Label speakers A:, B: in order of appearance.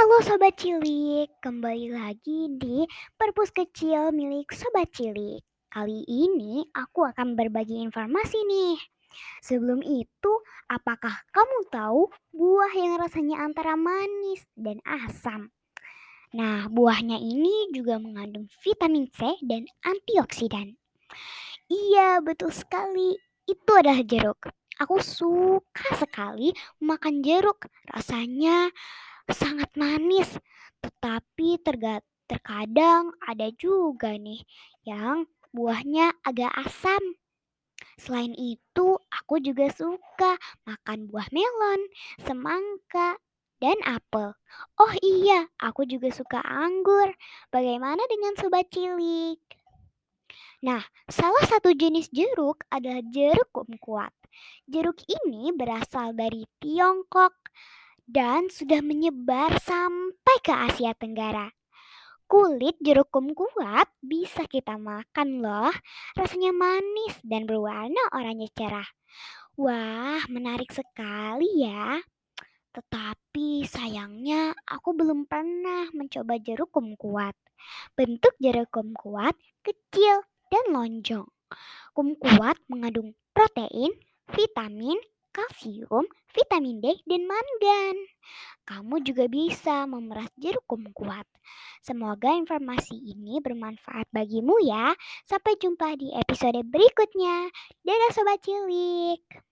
A: Sobat Cilik, kembali lagi di Perpus Kecil milik Sobat Cilik. Kali ini aku akan berbagi informasi nih. Sebelum itu, apakah kamu tahu buah yang rasanya antara manis dan asam? Nah, buahnya ini juga mengandung vitamin C dan antioksidan. Iya, betul sekali. Itu adalah jeruk. Aku suka sekali makan jeruk. Rasanya manis, tetapi terkadang ada juga nih yang buahnya agak asam. Selain itu, aku juga suka makan buah melon, semangka, dan apel. Oh iya, aku juga suka anggur. Bagaimana dengan sobat cilik? Nah, salah satu jenis jeruk adalah jeruk kumkuat. Jeruk ini berasal dari Tiongkok dan sudah menyebar sampai ke Asia Tenggara. Kulit jeruk kumkuat bisa kita makan loh. Rasanya manis dan berwarna oranye cerah. Wah, menarik sekali ya. Tetapi sayangnya aku belum pernah mencoba jeruk kumkuat. Bentuk jeruk kumkuat kecil dan lonjong. Kumkuat mengandung protein, vitamin, kalsium, vitamin D, dan mangan. Kamu juga bisa memeras jeruk kumkuat. Semoga informasi ini bermanfaat bagimu ya. Sampai jumpa di episode berikutnya. Dadah sobat cilik.